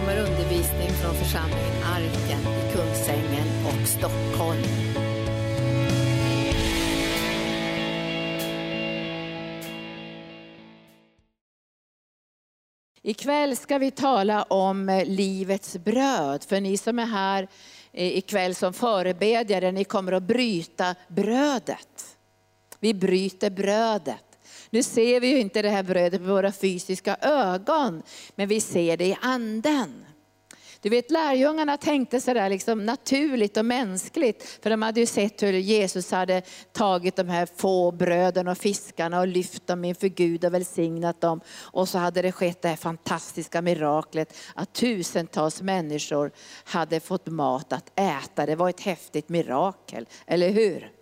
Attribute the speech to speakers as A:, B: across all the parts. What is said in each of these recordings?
A: kommer undervisning från församlingen Arken i Kungsängen och Stockholm. Ikväll ska vi tala om eh, livets bröd. För ni som är här eh, ikväll som förebedjare, ni kommer att bryta brödet. Vi bryter brödet. Nu ser vi ju inte det här brödet med våra fysiska ögon, men vi ser det i anden. Du vet lärjungarna tänkte sådär liksom naturligt och mänskligt, för de hade ju sett hur Jesus hade tagit de här få bröden och fiskarna och lyft dem inför Gud och välsignat dem. Och så hade det skett det här fantastiska miraklet att tusentals människor hade fått mat att äta. Det var ett häftigt mirakel, eller hur?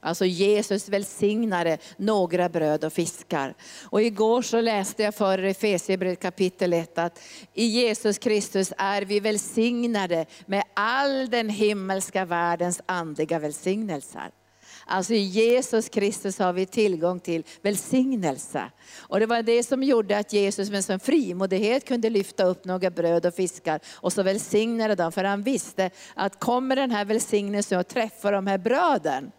A: Alltså Jesus välsignade några bröd och fiskar. Och igår så läste jag för Efesierbrevet kapitel 1 att i Jesus Kristus är vi välsignade med all den himmelska världens andliga välsignelser. Alltså i Jesus Kristus har vi tillgång till välsignelse. Och det var det som gjorde att Jesus med sån frimodighet kunde lyfta upp några bröd och fiskar och så välsignade dem. För han visste att kommer den här välsignelsen att träffa de här bröden,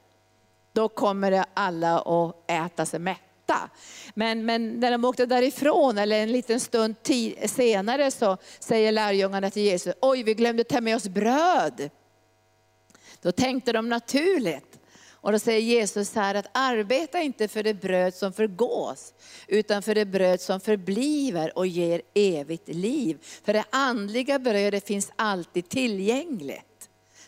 A: då kommer alla att äta sig mätta. Men, men när de åkte därifrån, eller en liten stund senare, så säger lärjungarna till Jesus, oj vi glömde ta med oss bröd. Då tänkte de naturligt. Och då säger Jesus här att arbeta inte för det bröd som förgås, utan för det bröd som förbliver och ger evigt liv. För det andliga brödet finns alltid tillgängligt.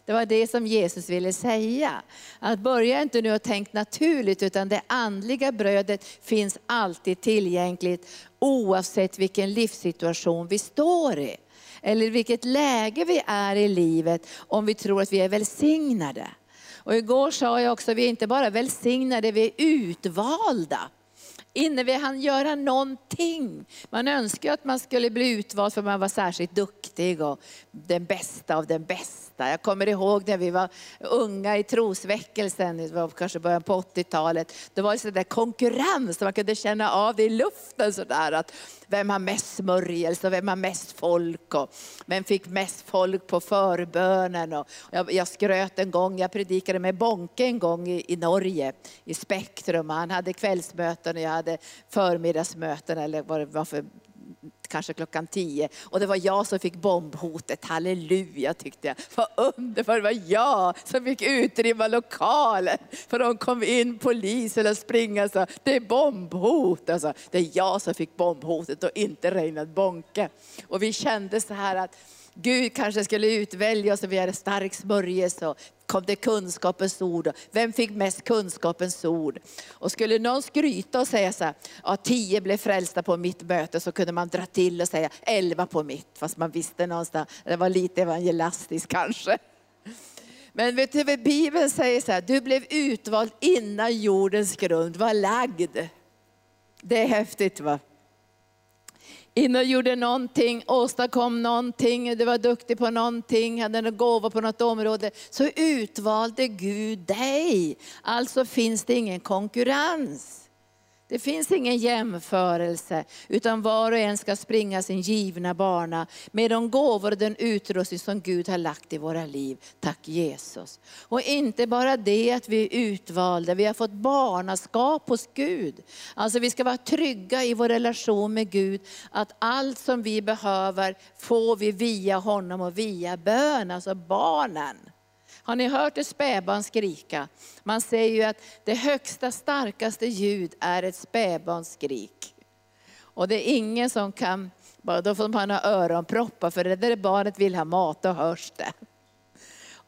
A: Det var det som Jesus ville säga. Att börja inte nu och tänk naturligt, utan det andliga brödet finns alltid tillgängligt oavsett vilken livssituation vi står i. Eller vilket läge vi är i livet om vi tror att vi är välsignade. Och igår sa jag också, att vi är inte bara välsignade, vi är utvalda innan vi hann göra någonting. Man önskar att man skulle bli utvald för man var särskilt duktig och den bästa av den bästa. Jag kommer ihåg när vi var unga i trosväckelsen, det var kanske början på 80-talet. Då var det sådär konkurrens, man kunde känna av det i luften sådär att vem har mest smörjelse och vem har mest folk och vem fick mest folk på förbönen. Och jag, jag skröt en gång, jag predikade med Bonke en gång i, i Norge, i Spektrum. Han hade kvällsmöten och jag hade förmiddagsmöten eller vad det var för kanske klockan tio. Och det var jag som fick bombhotet, halleluja tyckte jag. Vad underbart, det var jag som fick utrymma lokalen. För de kom in polisen och springa och sa, det är bombhot. Alltså, det är jag som fick bombhotet och inte Reinhard Bonke. Och vi kände så här att Gud kanske skulle utvälja oss och vi hade stark smörjelse och kom det kunskapens ord. Vem fick mest kunskapens ord? Och skulle någon skryta och säga så här, ja tio blev frälsta på mitt möte, så kunde man dra till och säga elva på mitt, fast man visste någonstans, det var lite evangelistiskt kanske. Men vet du vad Bibeln säger så här, du blev utvald innan jordens grund var lagd. Det är häftigt va? In och gjorde någonting, åstadkom någonting, du var duktig på någonting, hade en gåva på något område, så utvalde Gud dig. Alltså finns det ingen konkurrens. Det finns ingen jämförelse, utan var och en ska springa sin givna bana med de gåvor och den utrustning som Gud har lagt i våra liv. Tack Jesus. Och inte bara det att vi är utvalda, vi har fått barnaskap hos Gud. Alltså vi ska vara trygga i vår relation med Gud, att allt som vi behöver får vi via honom och via bön, alltså barnen. Har ni hört ett spädbarn skrika? Man säger ju att det högsta, starkaste ljud är ett spädbarns skrik. Och det är ingen som kan, bara då får man ha öronproppar, för det där barnet vill ha mat och hörs det.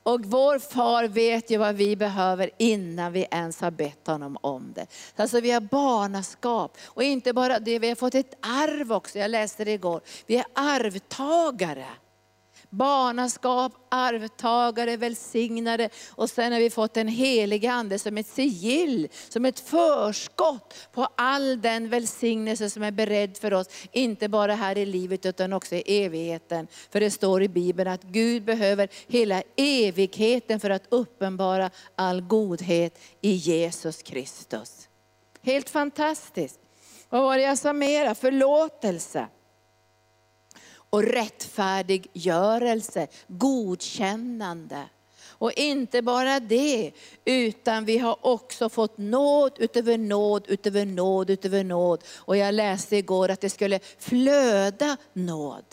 A: Och vår far vet ju vad vi behöver innan vi ens har bett honom om det. Alltså vi har barnaskap. Och inte bara det, vi har fått ett arv också. Jag läste det igår. Vi är arvtagare barnaskap, arvtagare, välsignade. Och sen har vi fått en helig ande som ett sigill, som ett förskott på all den välsignelse som är beredd för oss. Inte bara här i livet utan också i evigheten. För det står i Bibeln att Gud behöver hela evigheten för att uppenbara all godhet i Jesus Kristus. Helt fantastiskt. Vad var det jag sa mera? Förlåtelse och rättfärdiggörelse, godkännande. Och inte bara det, utan vi har också fått nåd utöver nåd, utöver nåd, utöver nåd. Och jag läste igår att det skulle flöda nåd.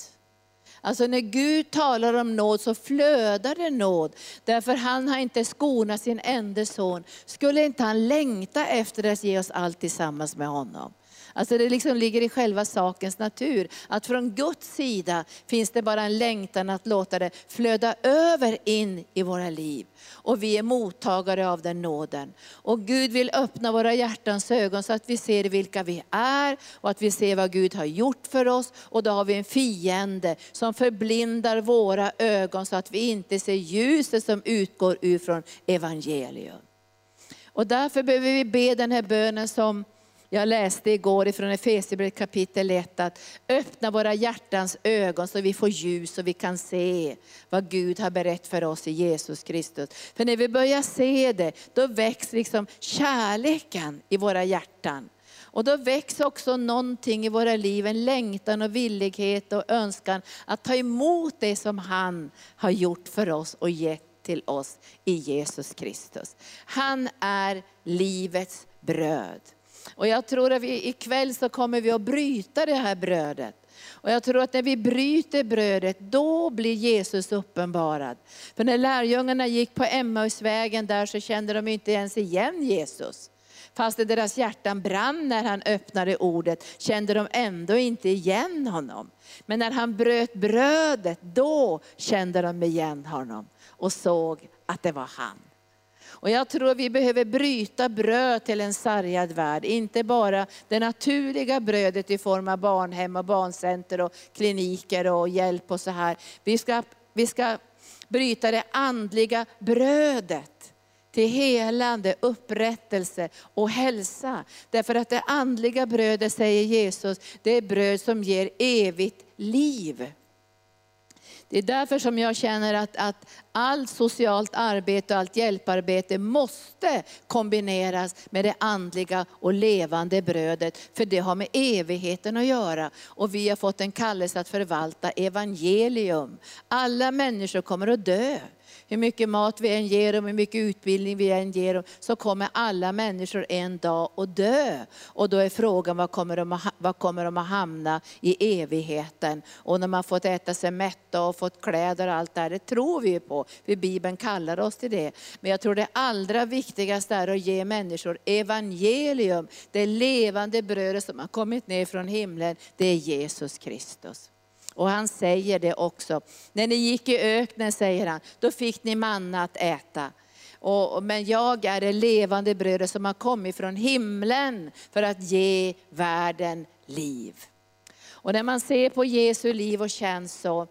A: Alltså när Gud talar om nåd så flödar det nåd. Därför han har inte skonat sin enda son. Skulle inte han längta efter att ge oss allt tillsammans med honom? Alltså det liksom ligger i själva sakens natur. Att från Guds sida finns det bara en längtan att låta det flöda över in i våra liv. Och vi är mottagare av den nåden. Och Gud vill öppna våra hjärtans ögon så att vi ser vilka vi är och att vi ser vad Gud har gjort för oss. Och då har vi en fiende som förblindar våra ögon så att vi inte ser ljuset som utgår ur från evangelium. Och därför behöver vi be den här bönen som jag läste igår ifrån Efesierbrevet kapitel 1 att öppna våra hjärtans ögon så vi får ljus och vi kan se vad Gud har berättat för oss i Jesus Kristus. För när vi börjar se det, då väcks liksom kärleken i våra hjärtan. Och då väcks också någonting i våra liv, en längtan och villighet och önskan att ta emot det som han har gjort för oss och gett till oss i Jesus Kristus. Han är livets bröd. Och jag tror att vi, ikväll så kommer vi att bryta det här brödet. Och jag tror att när vi bryter brödet, då blir Jesus uppenbarad. För när lärjungarna gick på Emmausvägen där så kände de inte ens igen Jesus. Fast deras hjärtan brann när han öppnade ordet kände de ändå inte igen honom. Men när han bröt brödet, då kände de igen honom och såg att det var han. Och jag tror vi behöver bryta bröd till en sargad värld. Inte bara det naturliga brödet i form av barnhem och barncenter och kliniker och hjälp och så här. Vi ska, vi ska bryta det andliga brödet till helande, upprättelse och hälsa. Därför att det andliga brödet, säger Jesus, det är bröd som ger evigt liv. Det är därför som jag känner att, att allt socialt arbete och allt hjälparbete måste kombineras med det andliga och levande brödet. För det har med evigheten att göra. Och vi har fått en kallelse att förvalta evangelium. Alla människor kommer att dö hur mycket mat vi än ger dem, hur mycket utbildning vi än ger dem, så kommer alla människor en dag att dö. Och då är frågan, var kommer de att, var kommer de att hamna i evigheten? Och när man fått äta sig mätta och fått kläder och allt det här, det tror vi ju på, för Bibeln kallar oss till det. Men jag tror det allra viktigaste är att ge människor evangelium, det levande brödet som har kommit ner från himlen, det är Jesus Kristus. Och han säger det också. När ni gick i öknen, säger han, då fick ni manna att äta. Och, men jag är det levande brödet som har kommit från himlen för att ge världen liv. Och när man ser på Jesu liv och tjänst så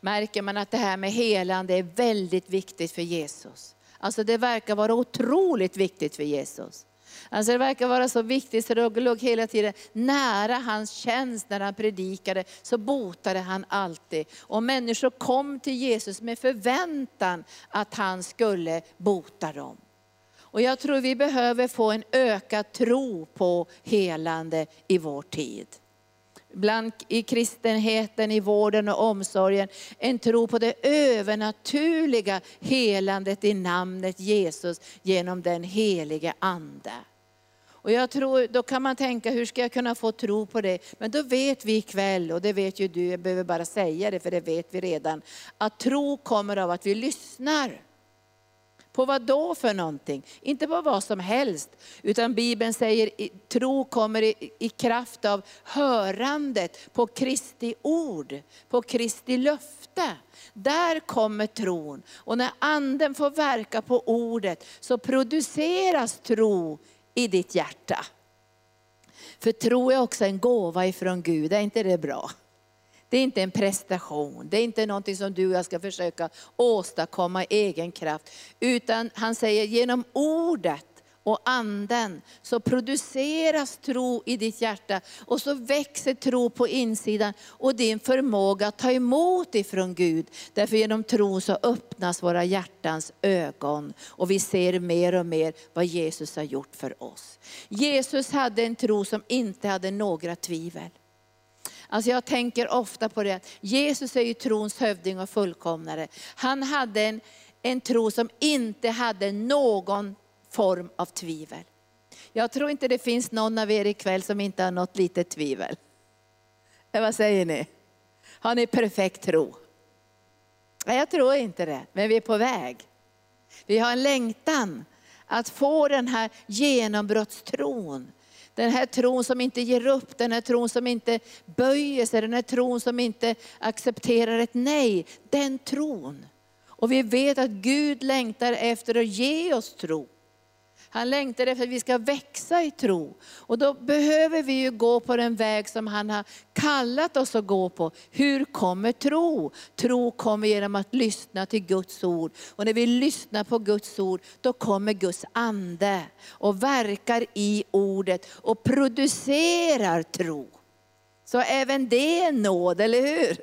A: märker man att det här med helande är väldigt viktigt för Jesus. Alltså det verkar vara otroligt viktigt för Jesus. Alltså det verkar vara så viktigt så det låg hela tiden nära hans tjänst när han predikade, så botade han alltid. Och människor kom till Jesus med förväntan att han skulle bota dem. Och jag tror vi behöver få en ökad tro på helande i vår tid. Bland i kristenheten, i vården och omsorgen, en tro på det övernaturliga helandet i namnet Jesus genom den helige Ande. Och jag tror, då kan man tänka, hur ska jag kunna få tro på det? Men då vet vi ikväll, och det vet ju du, jag behöver bara säga det för det vet vi redan, att tro kommer av att vi lyssnar. På vad då för någonting? Inte på vad som helst. Utan Bibeln säger tro kommer i, i, kraft av hörandet på Kristi ord, på Kristi löfte. Där kommer tron. Och när anden får verka på ordet så produceras tro i ditt hjärta. För tro är också en gåva ifrån Gud, är inte det bra? Det är inte en prestation, det är inte någonting som du och jag ska försöka åstadkomma i egen kraft. Utan han säger genom ordet och anden så produceras tro i ditt hjärta och så växer tro på insidan och din förmåga att ta emot ifrån Gud. Därför genom tro så öppnas våra hjärtans ögon och vi ser mer och mer vad Jesus har gjort för oss. Jesus hade en tro som inte hade några tvivel. Alltså jag tänker ofta på det, Jesus är ju trons hövding och fullkomnare. Han hade en, en tro som inte hade någon form av tvivel. Jag tror inte det finns någon av er ikväll som inte har något litet tvivel. Eh, vad säger ni? Har ni perfekt tro? Nej, jag tror inte det, men vi är på väg. Vi har en längtan att få den här genombrottstron. Den här tron som inte ger upp, den här tron som inte böjer sig, den här tron som inte accepterar ett nej. Den tron. Och vi vet att Gud längtar efter att ge oss tro. Han längtar efter att vi ska växa i tro. Och då behöver vi ju gå på den väg som han har kallat oss att gå på. Hur kommer tro? Tro kommer genom att lyssna till Guds ord. Och när vi lyssnar på Guds ord, då kommer Guds ande och verkar i ordet och producerar tro. Så även det är nåd, eller hur?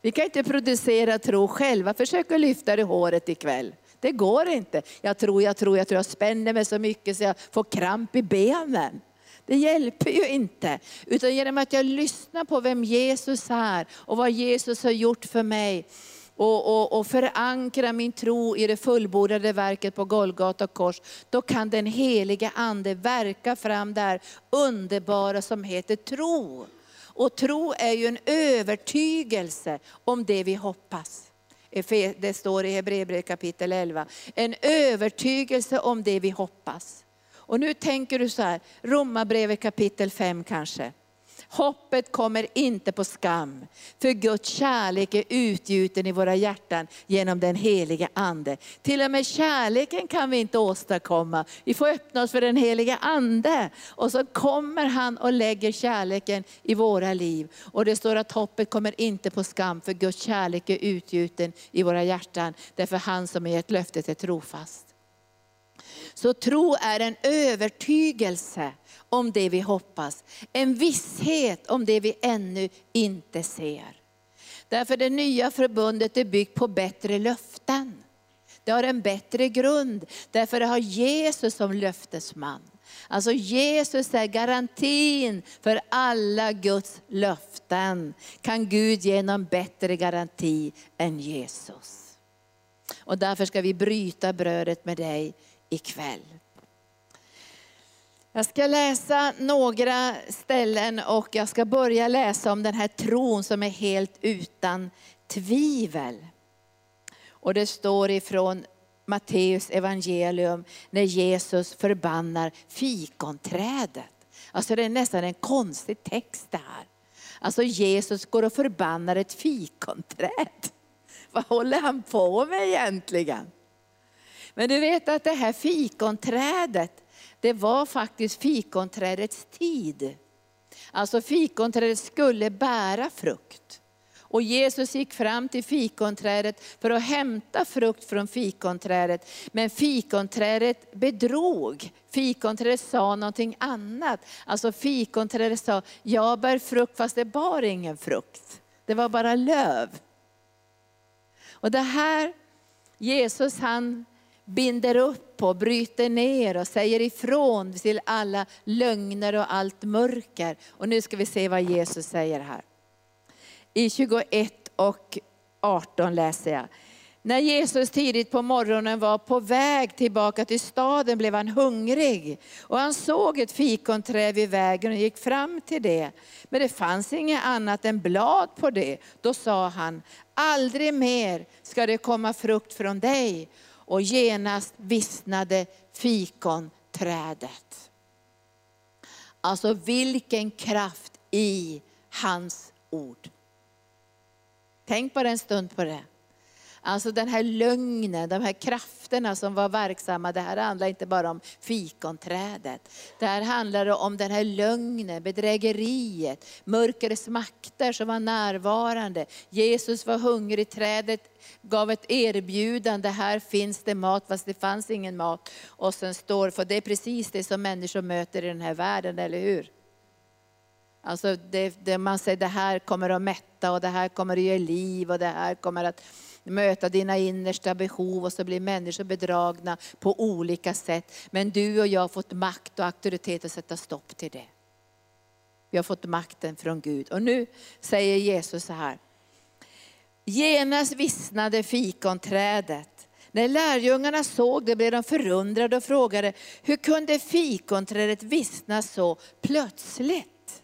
A: Vi kan inte producera tro själva. Försök att lyfta det håret ikväll. Det går inte. Jag tror, jag tror, jag tror, jag spänner mig så mycket så jag får kramp i benen. Det hjälper ju inte. Utan genom att jag lyssnar på vem Jesus är och vad Jesus har gjort för mig. Och, och, och förankra min tro i det fullbordade verket på Golgata kors. Då kan den heliga ande verka fram det underbara som heter tro. Och tro är ju en övertygelse om det vi hoppas det står i Hebreerbrevet kapitel 11. En övertygelse om det vi hoppas. Och nu tänker du så här, Romarbrevet kapitel 5 kanske. Hoppet kommer inte på skam, för Guds kärlek är utgjuten i våra hjärtan genom den helige Ande. Till och med kärleken kan vi inte åstadkomma. Vi får öppna oss för den helige Ande. Och så kommer han och lägger kärleken i våra liv. Och det står att hoppet kommer inte på skam, för Guds kärlek är utgjuten i våra hjärtan. Därför han som har gett löftet är trofast. Så tro är en övertygelse om det vi hoppas. En visshet om det vi ännu inte ser. Därför det nya förbundet är byggt på bättre löften. Det har en bättre grund, därför det har Jesus som löftesman. Alltså Jesus är garantin för alla Guds löften. Kan Gud ge någon bättre garanti än Jesus? Och därför ska vi bryta brödet med dig ikväll. Jag ska läsa några ställen och jag ska börja läsa om den här tron som är helt utan tvivel. Och det står ifrån Matteus evangelium när Jesus förbannar fikonträdet. Alltså det är nästan en konstig text det här. Alltså Jesus går och förbannar ett fikonträd. Vad håller han på med egentligen? Men du vet att det här fikonträdet, det var faktiskt fikonträdets tid. Alltså fikonträdet skulle bära frukt. Och Jesus gick fram till fikonträdet för att hämta frukt från fikonträdet. Men fikonträdet bedrog. Fikonträdet sa någonting annat. Alltså fikonträdet sa, jag bär frukt fast det bar ingen frukt. Det var bara löv. Och det här, Jesus han binder upp och bryter ner och säger ifrån till alla lögner och allt mörker. Och nu ska vi se vad Jesus säger här. I 21 och 18 läser jag. När Jesus tidigt på morgonen var på väg tillbaka till staden blev han hungrig. Och han såg ett fikonträd vid vägen och gick fram till det. Men det fanns inget annat än blad på det. Då sa han, aldrig mer ska det komma frukt från dig och genast vissnade fikonträdet. Alltså vilken kraft i hans ord. Tänk bara en stund på det. Alltså den här lögnen, de här krafterna som var verksamma, det här handlar inte bara om fikonträdet. Det här handlar om den här lögnen, bedrägeriet, mörkrets makter som var närvarande. Jesus var hungrig, trädet gav ett erbjudande, här finns det mat fast det fanns ingen mat. Och sen står, för det är precis det som människor möter i den här världen, eller hur? Alltså det, det man säger det här kommer att mätta och det här kommer att ge liv och det här kommer att möta dina innersta behov och så blir människor bedragna på olika sätt. Men du och jag har fått makt och auktoritet att sätta stopp till det. vi har fått makten från Gud. Och nu säger Jesus så här. Genast vissnade fikonträdet. När lärjungarna såg det blev de förundrade och frågade, hur kunde fikonträdet vissna så plötsligt?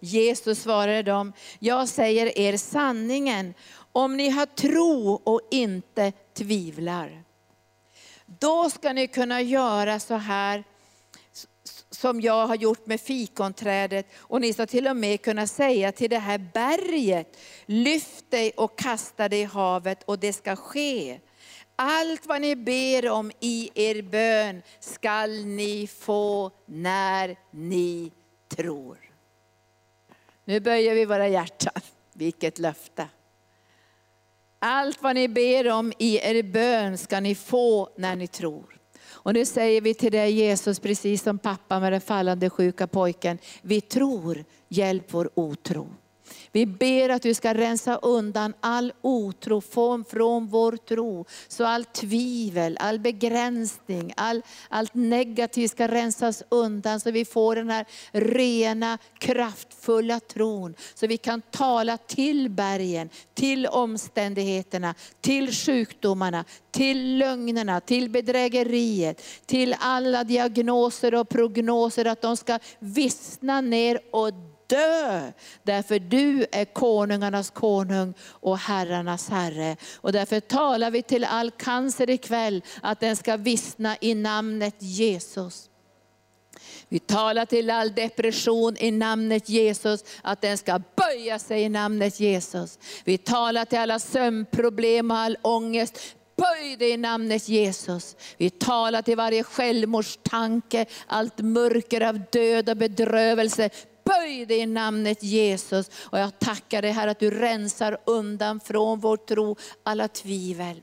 A: Jesus svarade dem, jag säger er sanningen, om ni har tro och inte tvivlar. Då ska ni kunna göra så här som jag har gjort med fikonträdet. Och ni ska till och med kunna säga till det här berget, lyft dig och kasta dig i havet och det ska ske. Allt vad ni ber om i er bön skall ni få när ni tror. Nu böjer vi våra hjärtan. Vilket löfte. Allt vad ni ber om i er bön ska ni få när ni tror. Och nu säger vi till dig Jesus, precis som pappa med den fallande sjuka pojken, vi tror, hjälp vår otro. Vi ber att du ska rensa undan all otro från, vår tro. Så all tvivel, all begränsning, all, allt negativt ska rensas undan. Så vi får den här rena, kraftfulla tron. Så vi kan tala till bergen, till omständigheterna, till sjukdomarna, till lögnerna, till bedrägeriet, till alla diagnoser och prognoser. Att de ska vissna ner och dö. Därför du är konungarnas konung och herrarnas herre. Och därför talar vi till all cancer ikväll att den ska vissna i namnet Jesus. Vi talar till all depression i namnet Jesus, att den ska böja sig i namnet Jesus. Vi talar till alla sömnproblem och all ångest, böj dig i namnet Jesus. Vi talar till varje självmordstanke, allt mörker av död och bedrövelse, böj dig i namnet Jesus. Och jag tackar dig här att du rensar undan från vår tro alla tvivel.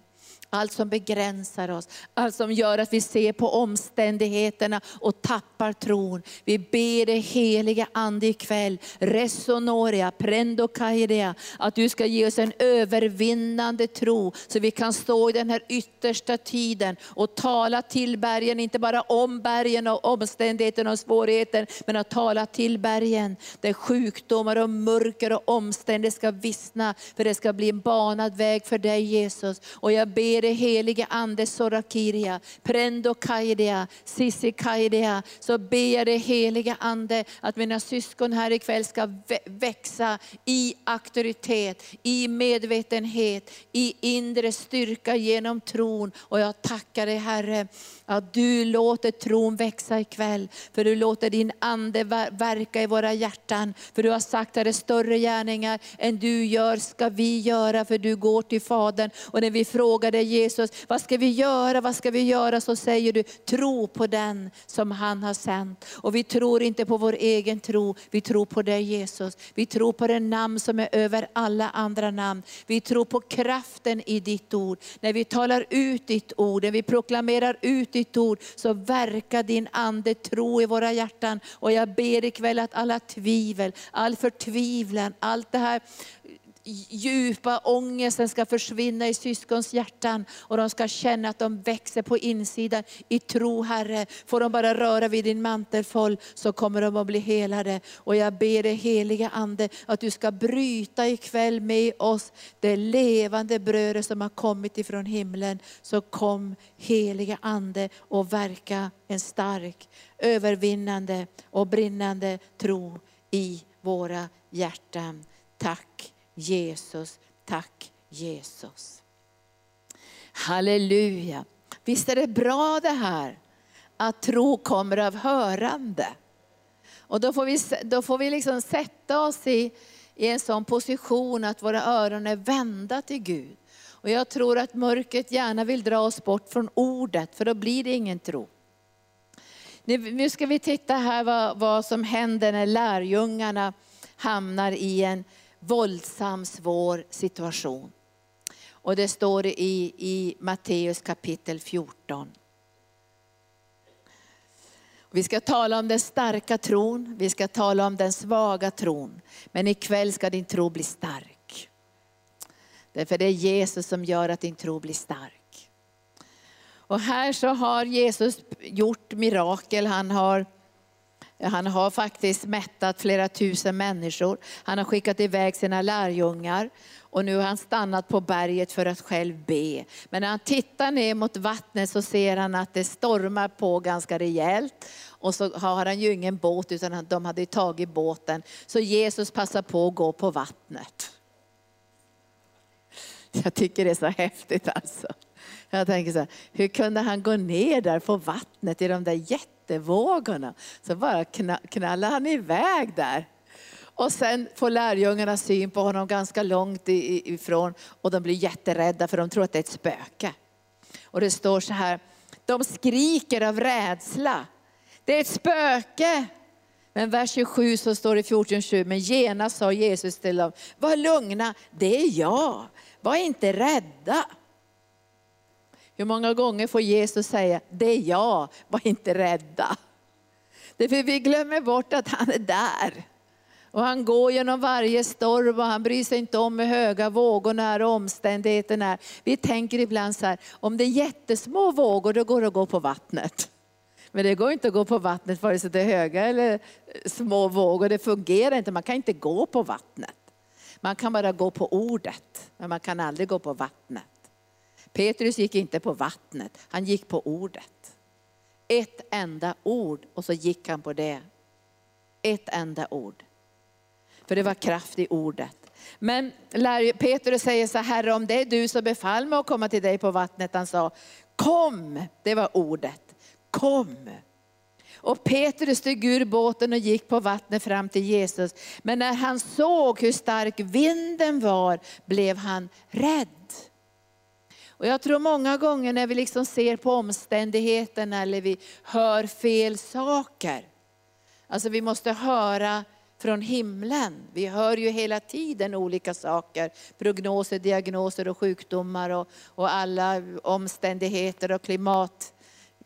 A: Allt som begränsar oss, allt som gör att vi ser på omständigheterna och tappar tron. Vi ber det heliga Ande ikväll, resonoria, prendo kairea, att du ska ge oss en övervinnande tro, så vi kan stå i den här yttersta tiden och tala till bergen, inte bara om bergen och omständigheterna och svårigheter, men att tala till bergen, där sjukdomar och mörker och omständigheter ska vissna, för det ska bli en banad väg för dig Jesus. Och jag ber ber helige Ande Sorakiria, Prendo Kaidia, sisi Kaidia, så ber jag dig helige Ande att mina syskon här ikväll ska växa i auktoritet, i medvetenhet, i inre styrka genom tron. Och jag tackar dig Herre, att du låter tron växa ikväll. För du låter din Ande verka i våra hjärtan. För du har sagt att det är större gärningar än du gör ska vi göra, för du går till Fadern. Och när vi frågar dig Jesus, vad ska vi göra, vad ska vi göra? Så säger du, tro på den som han har sänt. Och vi tror inte på vår egen tro, vi tror på dig Jesus. Vi tror på det namn som är över alla andra namn. Vi tror på kraften i ditt ord. När vi talar ut ditt ord, när vi proklamerar ut ditt ord, så verkar din ande tro i våra hjärtan. Och jag ber ikväll att alla tvivel, all förtvivlan, allt det här djupa ångesten ska försvinna i syskons hjärtan och de ska känna att de växer på insidan i tro Herre. Får de bara röra vid din mantelfåll så kommer de att bli helade. Och jag ber dig heliga Ande att du ska bryta ikväll med oss det levande brödet som har kommit ifrån himlen. Så kom heliga Ande och verka en stark, övervinnande och brinnande tro i våra hjärtan. Tack Jesus, tack Jesus. Halleluja. Visst är det bra det här att tro kommer av hörande. Och då får vi, då får vi liksom sätta oss i, i en sån position att våra öron är vända till Gud. Och jag tror att mörkret gärna vill dra oss bort från ordet, för då blir det ingen tro. Nu ska vi titta här vad, vad som händer när lärjungarna hamnar i en våldsam, svår situation. Och det står i, i Matteus kapitel 14. Vi ska tala om den starka tron, vi ska tala om den svaga tron. Men ikväll ska din tro bli stark. Därför det är Jesus som gör att din tro blir stark. Och här så har Jesus gjort mirakel. Han har han har faktiskt mättat flera tusen människor. Han har skickat iväg sina lärjungar. Och nu har han stannat på berget för att själv be. Men när han tittar ner mot vattnet så ser han att det stormar på ganska rejält. Och så har han ju ingen båt utan de hade tagit båten. Så Jesus passar på att gå på vattnet. Jag tycker det är så häftigt alltså. Jag tänker så här, hur kunde han gå ner där på vattnet i de där jättevågorna? Så bara knallar han iväg där. Och sen får lärjungarna syn på honom ganska långt ifrån och de blir jätterädda för de tror att det är ett spöke. Och det står så här, de skriker av rädsla. Det är ett spöke. Men vers 27 så står det 14.7, men genast sa Jesus till dem, var lugna, det är jag, var inte rädda. Hur många gånger får Jesus säga, det är jag, var inte rädda. Det är för vi glömmer bort att han är där. Och han går genom varje storm och han bryr sig inte om hur höga vågorna är och omständigheterna är. Vi tänker ibland så här, om det är jättesmå vågor då går det att gå på vattnet. Men det går inte att gå på vattnet vare sig det är höga eller små vågor. Det fungerar inte, man kan inte gå på vattnet. Man kan bara gå på ordet, men man kan aldrig gå på vattnet. Petrus gick inte på vattnet, han gick på ordet. Ett enda ord och så gick han på det. Ett enda ord. För det var kraft i ordet. Men Petrus säger så här, om det är du som befall mig att komma till dig på vattnet. Han sa, kom, det var ordet, kom. Och Petrus steg ur båten och gick på vattnet fram till Jesus. Men när han såg hur stark vinden var blev han rädd. Och jag tror många gånger när vi liksom ser på omständigheterna eller vi hör fel saker. Alltså vi måste höra från himlen. Vi hör ju hela tiden olika saker, prognoser, diagnoser och sjukdomar och, och alla omständigheter och klimat,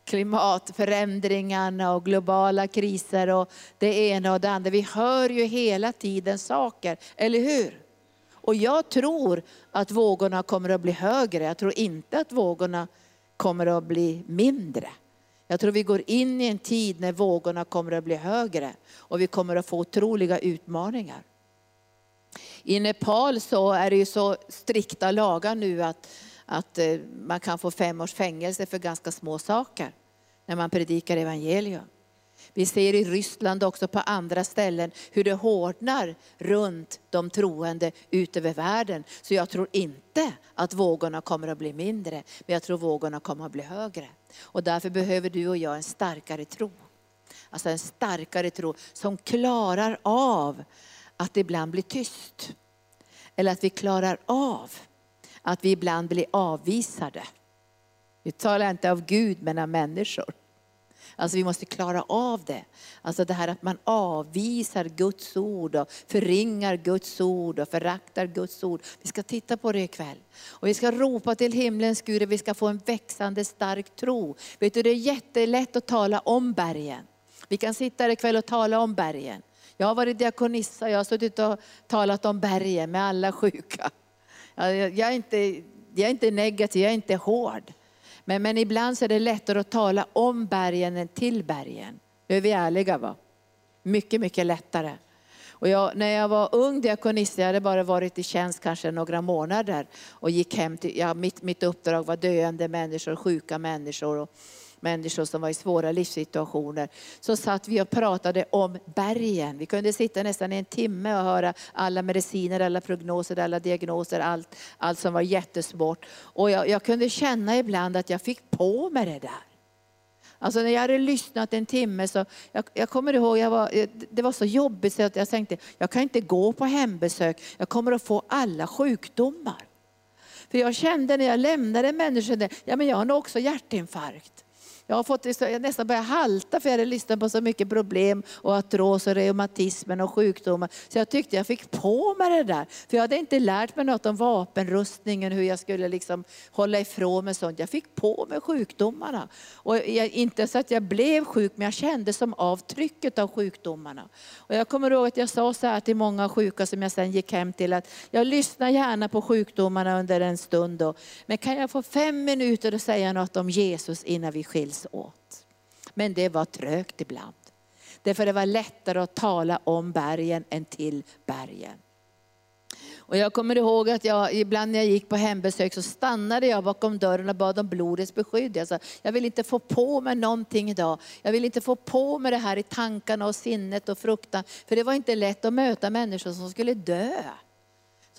A: klimatförändringarna och globala kriser och det ena och det andra. Vi hör ju hela tiden saker, eller hur? Och jag tror att vågorna kommer att bli högre. Jag tror inte att vågorna kommer att bli mindre. Jag tror vi går in i en tid när vågorna kommer att bli högre och vi kommer att få otroliga utmaningar. I Nepal så är det ju så strikta lagar nu att, att eh, man kan få fem års fängelse för ganska små saker när man predikar evangelium. Vi ser i Ryssland också på andra ställen hur det hårdnar runt de troende ut över världen. Så jag tror inte att vågorna kommer att bli mindre, men jag tror vågorna kommer att bli högre. Och därför behöver du och jag en starkare tro. Alltså en starkare tro som klarar av att det ibland blir tyst. Eller att vi klarar av att vi ibland blir avvisade. Vi talar inte av Gud men av människor. Alltså vi måste klara av det. Alltså det här att man avvisar Guds ord och förringar Guds ord och föraktar Guds ord. Vi ska titta på det ikväll. Och vi ska ropa till himlens Gud och vi ska få en växande stark tro. Vet du, det är jättelätt att tala om bergen. Vi kan sitta här ikväll och tala om bergen. Jag har varit diakonissa, jag har suttit och talat om bergen med alla sjuka. Jag, jag, är, inte, jag är inte negativ, jag är inte hård. Men, men ibland så är det lättare att tala om bergen än till bergen. Nu är vi ärliga va? Mycket, mycket lättare. Och jag, när jag var ung diakonist, jag hade bara varit i tjänst kanske några månader och gick hem till, ja, mitt, mitt uppdrag var döende människor, sjuka människor. Och, människor som var i svåra livssituationer. Så satt vi och pratade om bergen. Vi kunde sitta nästan en timme och höra alla mediciner, alla prognoser, alla diagnoser, allt, allt som var jättesvårt. Och jag, jag kunde känna ibland att jag fick på mig det där. Alltså när jag hade lyssnat en timme så, jag, jag kommer ihåg, jag var, eh, det var så jobbigt så att jag tänkte, jag kan inte gå på hembesök, jag kommer att få alla sjukdomar. För jag kände när jag lämnade människor, ja men jag har nog också hjärtinfarkt. Jag har fått jag nästan börjat halta för jag hade lyssnat på så mycket problem och artros och reumatismen och sjukdomar. Så jag tyckte jag fick på mig det där. För jag hade inte lärt mig något om vapenrustningen, hur jag skulle liksom hålla ifrån mig sånt. Jag fick på mig sjukdomarna. Och jag, inte så att jag blev sjuk, men jag kände som av trycket av sjukdomarna. Och jag kommer ihåg att jag sa så här till många sjuka som jag sen gick hem till, att jag lyssnar gärna på sjukdomarna under en stund. Då, men kan jag få fem minuter att säga något om Jesus innan vi skiljs åt. Men det var trögt ibland. Därför det var lättare att tala om bergen än till bergen. Och jag kommer ihåg att jag, ibland när jag gick på hembesök så stannade jag bakom dörren och bad om blodets beskydd. Jag sa, jag vill inte få på mig någonting idag. Jag vill inte få på mig det här i tankarna och sinnet och fruktan. För det var inte lätt att möta människor som skulle dö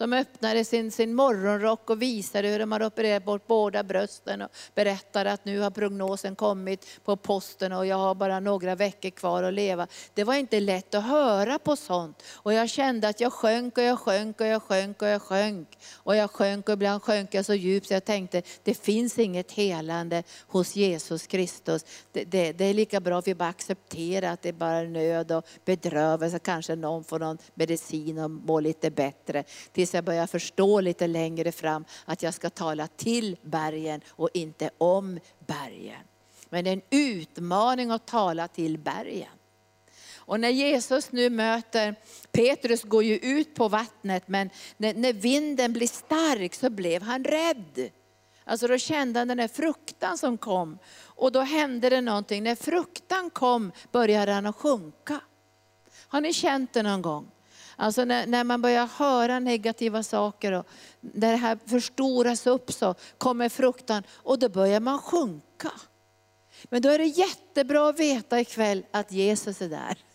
A: de öppnade sin, sin morgonrock och visade hur de har opererat bort båda brösten och berättade att nu har prognosen kommit på posten och jag har bara några veckor kvar att leva. Det var inte lätt att höra på sånt. Och jag kände att jag sjönk och jag sjönk och jag sjönk och jag sjönk. Och jag sjönk och ibland sjönk jag så djupt så jag tänkte, det finns inget helande hos Jesus Kristus. Det, det, det är lika bra att vi bara accepterar att det är bara nöd och bedrövelse. Kanske någon får någon medicin och mår lite bättre tills jag börjar förstå lite längre fram att jag ska tala till bergen och inte om bergen. Men det är en utmaning att tala till bergen. Och när Jesus nu möter, Petrus går ju ut på vattnet, men när, när vinden blir stark så blev han rädd. Alltså då kände han den där fruktan som kom. Och då hände det någonting. När fruktan kom började han att sjunka. Har ni känt det någon gång? Alltså när, när, man börjar höra negativa saker och när det här förstoras upp så kommer fruktan och då börjar man sjunka. Men då är det jättebra att veta ikväll att Jesus är där.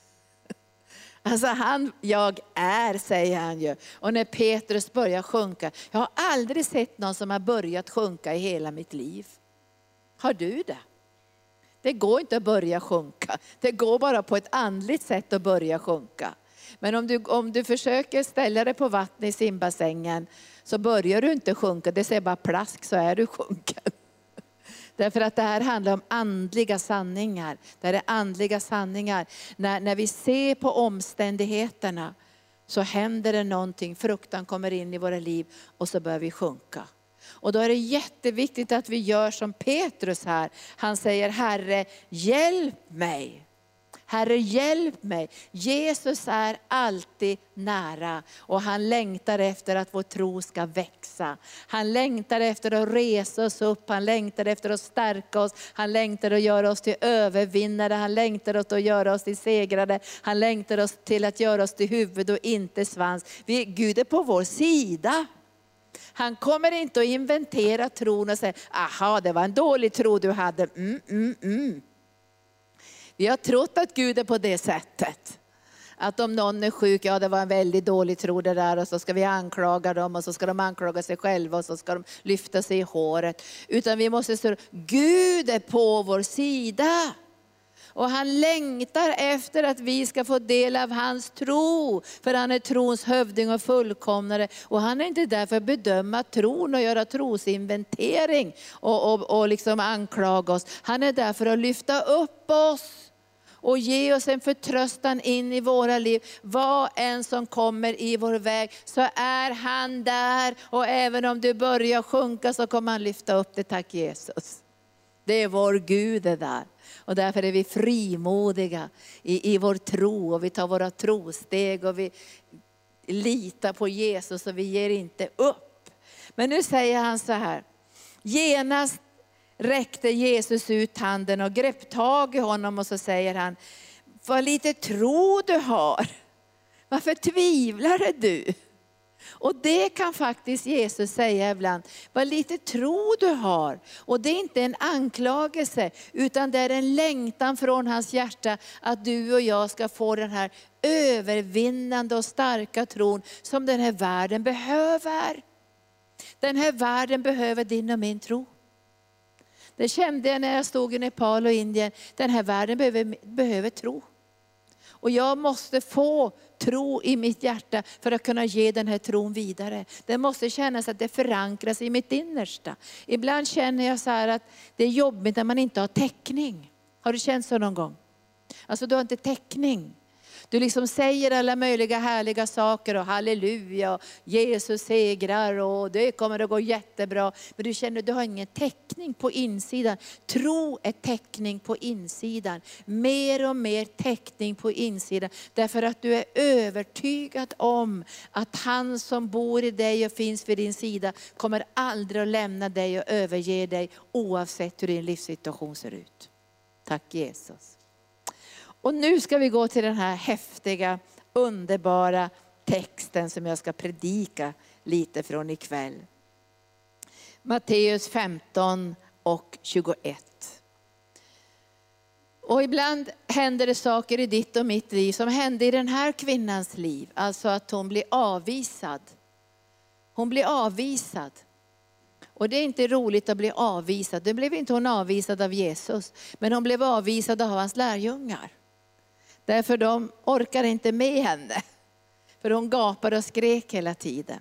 A: Alltså han, jag är, säger han ju. Och när Petrus börjar sjunka, jag har aldrig sett någon som har börjat sjunka i hela mitt liv. Har du det? Det går inte att börja sjunka. Det går bara på ett andligt sätt att börja sjunka. Men om du, om du försöker ställa dig på vattnet i simbassängen så börjar du inte sjunka, det säger bara plask så är du sjunken. Därför att det här handlar om andliga sanningar. Det här är andliga sanningar. När, när vi ser på omständigheterna så händer det någonting, fruktan kommer in i våra liv och så börjar vi sjunka. Och då är det jätteviktigt att vi gör som Petrus här. Han säger Herre, hjälp mig. Herre hjälp mig. Jesus är alltid nära och han längtar efter att vår tro ska växa. Han längtar efter att resa oss upp, han längtar efter att stärka oss, han längtar att göra oss till övervinnare, han längtar efter att göra oss till segrare, han längtar oss till att göra oss till huvud och inte svans. Vi, Gud är på vår sida. Han kommer inte att inventera tron och säga, aha det var en dålig tro du hade. Mm, mm, mm. Vi har trott att Gud är på det sättet. Att om någon är sjuk, ja det var en väldigt dålig tro det där och så ska vi anklaga dem och så ska de anklaga sig själva och så ska de lyfta sig i håret. Utan vi måste säga, Gud är på vår sida. Och han längtar efter att vi ska få del av hans tro. För han är trons hövding och fullkomnare. Och han är inte där för att bedöma tron och göra trosinventering och, och, och liksom anklaga oss. Han är där för att lyfta upp oss och ge oss en förtröstan in i våra liv. Vad än som kommer i vår väg så är han där. Och även om du börjar sjunka så kommer han lyfta upp dig. Tack Jesus. Det är vår Gud det där. Och därför är vi frimodiga i, i vår tro och vi tar våra trosteg och vi litar på Jesus och vi ger inte upp. Men nu säger han så här, genast räckte Jesus ut handen och grepp tag i honom och så säger han, vad lite tro du har. Varför tvivlar du? Och det kan faktiskt Jesus säga ibland, vad lite tro du har. Och det är inte en anklagelse, utan det är en längtan från hans hjärta att du och jag ska få den här övervinnande och starka tron som den här världen behöver. Den här världen behöver din och min tro. Det kände jag när jag stod i Nepal och Indien. Den här världen behöver, behöver tro. Och jag måste få tro i mitt hjärta för att kunna ge den här tron vidare. Det måste kännas att det förankras i mitt innersta. Ibland känner jag så att det är jobbigt när man inte har täckning. Har du känt så någon gång? Alltså du har inte täckning. Du liksom säger alla möjliga härliga saker och halleluja, och Jesus segrar och det kommer att gå jättebra. Men du känner att du har ingen täckning på insidan. Tro är täckning på insidan. Mer och mer täckning på insidan. Därför att du är övertygad om att han som bor i dig och finns vid din sida kommer aldrig att lämna dig och överge dig oavsett hur din livssituation ser ut. Tack Jesus. Och nu ska vi gå till den här häftiga, underbara texten som jag ska predika lite från ikväll. Matteus 15 och 21. Och ibland händer det saker i ditt och mitt liv som hände i den här kvinnans liv. Alltså att hon blir avvisad. Hon blir avvisad. Och det är inte roligt att bli avvisad. Nu blev inte hon avvisad av Jesus, men hon blev avvisad av hans lärjungar. Därför de orkar inte med henne. För hon gapade och skrek hela tiden.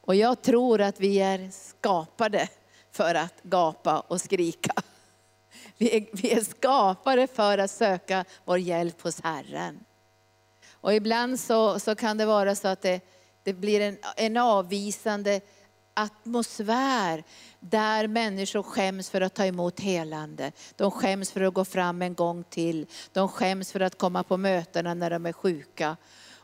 A: Och jag tror att vi är skapade för att gapa och skrika. Vi är, vi är skapade för att söka vår hjälp hos Herren. Och ibland så, så kan det vara så att det, det blir en, en avvisande atmosfär där människor skäms för att ta emot helande. De skäms för att gå fram en gång till. De skäms för att komma på mötena när de är sjuka.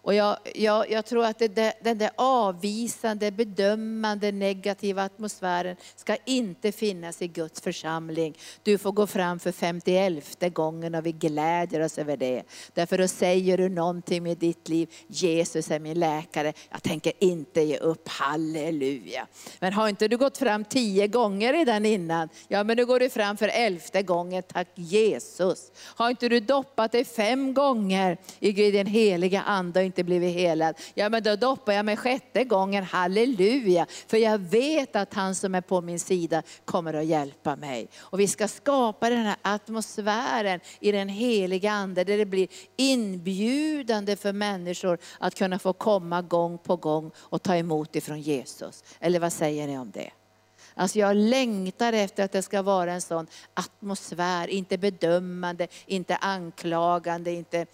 A: Och jag, jag, jag tror att det, den där avvisande, bedömande, negativa atmosfären ska inte finnas i Guds församling. Du får gå fram för 51 gången och vi glädjer oss över det. Därför då säger du någonting med ditt liv. Jesus är min läkare, jag tänker inte ge upp, halleluja. Men har inte du gått fram tio gånger redan innan? Ja men nu går du fram för elfte gången, tack Jesus. Har inte du doppat dig fem gånger i den heliga ande inte blivit helad. Ja men då doppar jag mig sjätte gången, halleluja. För jag vet att han som är på min sida kommer att hjälpa mig. Och vi ska skapa den här atmosfären i den heliga ande där det blir inbjudande för människor att kunna få komma gång på gång och ta emot ifrån Jesus. Eller vad säger ni om det? Alltså jag längtar efter att det ska vara en sån atmosfär, inte bedömande, inte anklagande, inte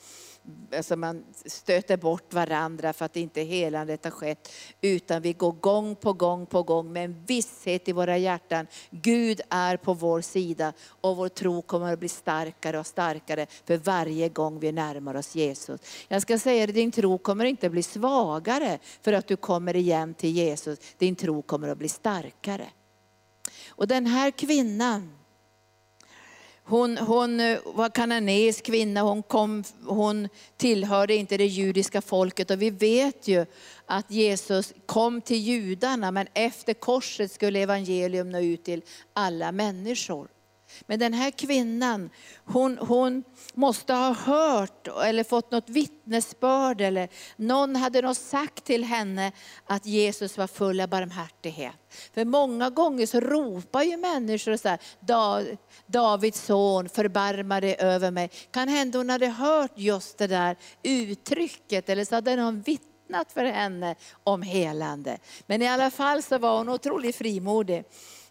A: alltså man stöter bort varandra för att inte helandet har skett. Utan vi går gång på gång på gång med en visshet i våra hjärtan. Gud är på vår sida och vår tro kommer att bli starkare och starkare för varje gång vi närmar oss Jesus. Jag ska säga dig, din tro kommer inte att bli svagare för att du kommer igen till Jesus. Din tro kommer att bli starkare. Och den här kvinnan, hon, hon eh, var kananeisk kvinna, hon, kom, hon tillhörde inte det judiska folket och vi vet ju att Jesus kom till judarna men efter korset skulle evangelium nå ut till alla människor. Men den här kvinnan, hon, hon måste ha hört eller fått något vittnesbörd eller någon hade nog sagt till henne att Jesus var full av barmhärtighet. För många gånger så ropar ju människor så här, Davids son, förbarma dig över mig. Kan hända hon hade hört just det där uttrycket eller så hade någon vittnat för henne om helande. Men i alla fall så var hon otroligt frimodig.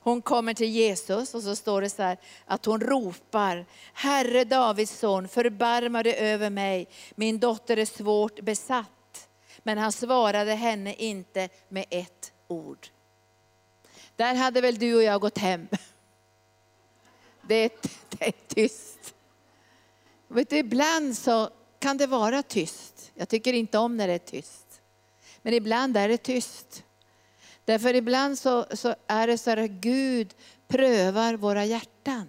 A: Hon kommer till Jesus och så står det så här att hon ropar, Herre Davids son, förbarma dig över mig, min dotter är svårt besatt. Men han svarade henne inte med ett ord. Där hade väl du och jag gått hem. Det är, det är tyst. Vet du, ibland så kan det vara tyst. Jag tycker inte om när det är tyst. Men ibland är det tyst. Därför ibland så, så är det så att Gud prövar våra hjärtan.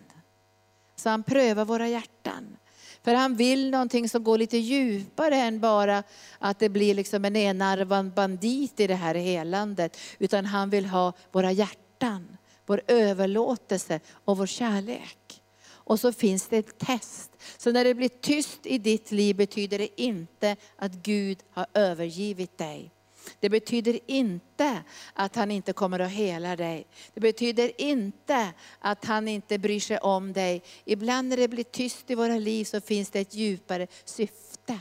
A: Så han prövar våra hjärtan. För han vill någonting som går lite djupare än bara att det blir liksom en enarvad bandit i det här helandet. Utan han vill ha våra hjärtan, vår överlåtelse och vår kärlek. Och så finns det ett test. Så när det blir tyst i ditt liv betyder det inte att Gud har övergivit dig. Det betyder inte att han inte kommer att hela dig. Det betyder inte att han inte bryr sig om dig. Ibland när det blir tyst i våra liv så finns det ett djupare syfte.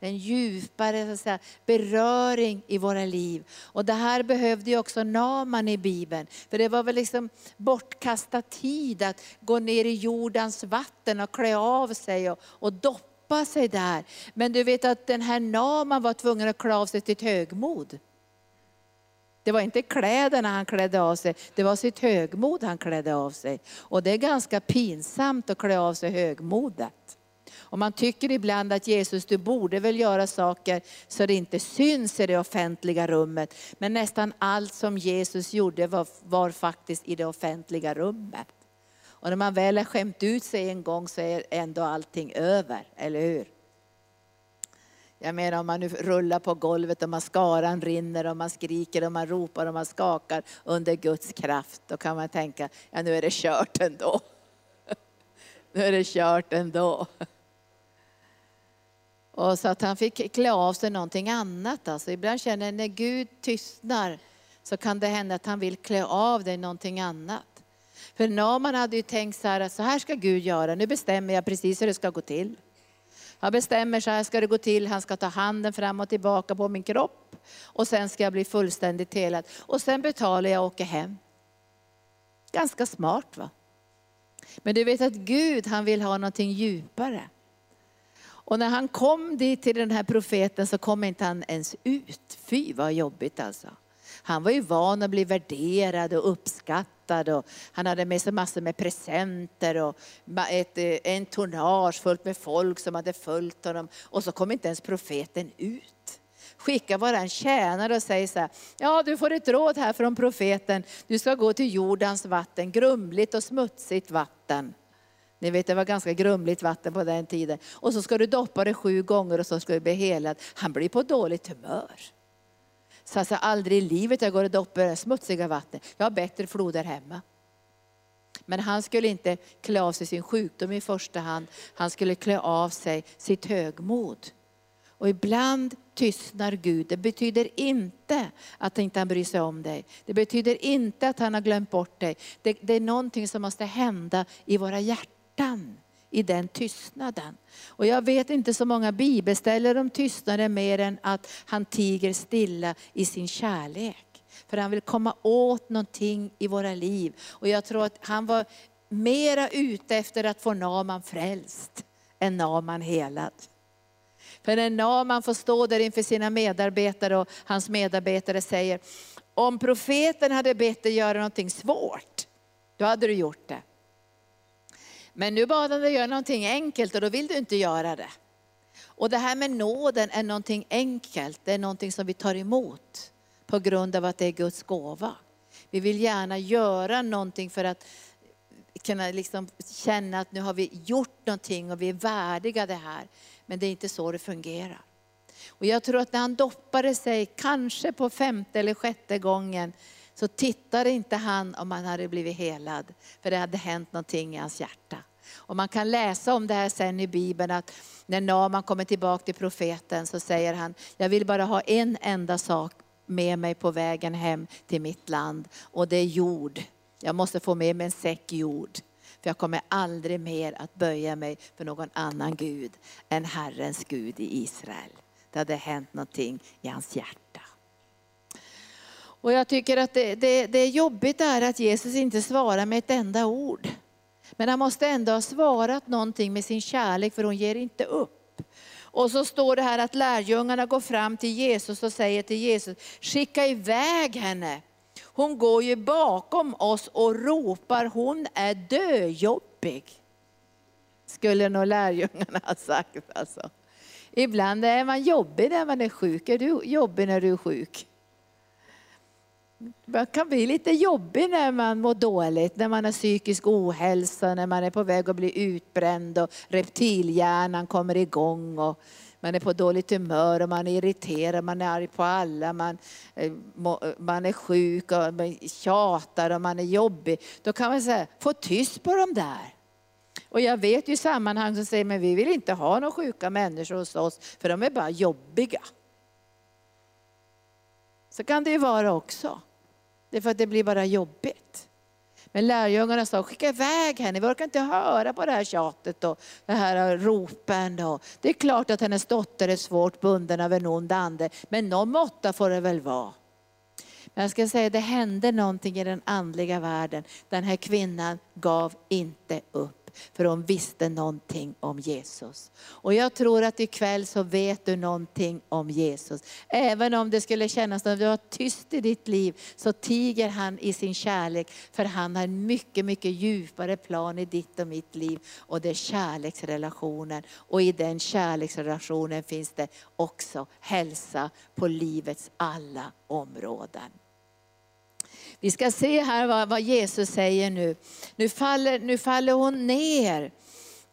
A: En djupare så att säga, beröring i våra liv. Och det här behövde ju också Naman i Bibeln. För det var väl liksom bortkastad tid att gå ner i jordens vatten och klä av sig och, och doppa stoppa sig där. Men du vet att den här Naman var tvungen att klä av sig sitt högmod. Det var inte kläderna han klädde av sig, det var sitt högmod han klädde av sig. Och det är ganska pinsamt att klä av sig högmodet. Och man tycker ibland att Jesus, du borde väl göra saker så det inte syns i det offentliga rummet. Men nästan allt som Jesus gjorde var, var faktiskt i det offentliga rummet. Och när man väl har skämt ut sig en gång så är ändå allting över, eller hur? Jag menar om man nu rullar på golvet och mascaran rinner och man skriker och man ropar och man skakar under Guds kraft. Då kan man tänka, ja nu är det kört ändå. Nu är det kört ändå. Och så att han fick klä av sig någonting annat. Alltså ibland känner jag när Gud tystnar så kan det hända att han vill klä av dig någonting annat. För Naman hade ju tänkt så här, så här ska Gud göra, nu bestämmer jag precis hur det ska gå till. Han bestämmer så här ska det gå till, han ska ta handen fram och tillbaka på min kropp. Och sen ska jag bli fullständigt helad. Och sen betalar jag och åker hem. Ganska smart va? Men du vet att Gud han vill ha någonting djupare. Och när han kom dit till den här profeten så kom inte han ens ut. Fy vad jobbigt alltså. Han var ju van att bli värderad och uppskattad och han hade med sig massor med presenter och ett, eh, en tonnage fullt med folk som hade följt honom. Och så kom inte ens profeten ut. Skicka bara en tjänare och säger så här, ja du får ett råd här från profeten. Du ska gå till Jordans vatten, grumligt och smutsigt vatten. Ni vet det var ganska grumligt vatten på den tiden. Och så ska du doppa det sju gånger och så ska du bli helad. Han blir på dåligt humör. Så alltså, aldrig i livet jag går och doppar smutsiga vatten. Jag har bättre floder hemma. Men han skulle inte klä av sig sin sjukdom i första hand. Han skulle klä av sig sitt högmod. Och ibland tystnar Gud. Det betyder inte att han inte bryr sig om dig. Det betyder inte att han har glömt bort dig. Det, det är någonting som måste hända i våra hjärtan i den tystnaden. Och jag vet inte så många bibelställen om tystnaden mer än att han tiger stilla i sin kärlek. För han vill komma åt någonting i våra liv. Och jag tror att han var mera ute efter att få Naman frälst än Naman helad. För när Naman får stå där inför sina medarbetare och hans medarbetare säger, om profeten hade bett dig göra någonting svårt, då hade du gjort det. Men nu bad han dig göra någonting enkelt och då vill du inte göra det. Och det här med nåden är någonting enkelt, det är någonting som vi tar emot på grund av att det är Guds gåva. Vi vill gärna göra någonting för att kunna liksom känna att nu har vi gjort någonting och vi är värdiga det här. Men det är inte så det fungerar. Och jag tror att när han doppade sig, kanske på femte eller sjätte gången, så tittade inte han om han hade blivit helad. För det hade hänt någonting i hans hjärta. Och man kan läsa om det här sen i Bibeln att när Naman kommer tillbaka till profeten så säger han, jag vill bara ha en enda sak med mig på vägen hem till mitt land och det är jord. Jag måste få med mig en säck jord. För jag kommer aldrig mer att böja mig för någon annan Gud än Herrens Gud i Israel. Det hade hänt någonting i hans hjärta. Och jag tycker att det, det, det är jobbigt är att Jesus inte svarar med ett enda ord. Men han måste ändå ha svarat någonting med sin kärlek för hon ger inte upp. Och så står det här att lärjungarna går fram till Jesus och säger till Jesus, skicka iväg henne. Hon går ju bakom oss och ropar, hon är döjobbig. Skulle nog lärjungarna ha sagt alltså. Ibland är man jobbig när man är sjuk. Är du jobbig när du är sjuk? Man kan bli lite jobbig när man mår dåligt, när man har psykisk ohälsa, när man är på väg att bli utbränd och reptilhjärnan kommer igång. Och man är på dåligt humör och man är irriterad, man är arg på alla, man, eh, man är sjuk och man tjatar och man är jobbig. Då kan man säga, få tyst på dem där. Och jag vet ju sammanhang som säger, men vi vill inte ha några sjuka människor hos oss, för de är bara jobbiga. Så kan det ju vara också. Det är för att det blir bara jobbigt. Men lärjungarna sa, skicka iväg henne, vi orkar inte höra på det här tjatet och det här ropen. Och det är klart att hennes dotter är svårt bunden av en ond ande, men någon måtta får det väl vara. Men jag ska säga, det hände någonting i den andliga världen. Den här kvinnan gav inte upp för hon visste någonting om Jesus. Och jag tror att ikväll så vet du någonting om Jesus. Även om det skulle kännas som att du har tyst i ditt liv, så tiger han i sin kärlek. För han har en mycket, mycket djupare plan i ditt och mitt liv. Och det är kärleksrelationen. Och i den kärleksrelationen finns det också hälsa på livets alla områden. Vi ska se här vad, vad Jesus säger nu. Nu faller, nu faller hon ner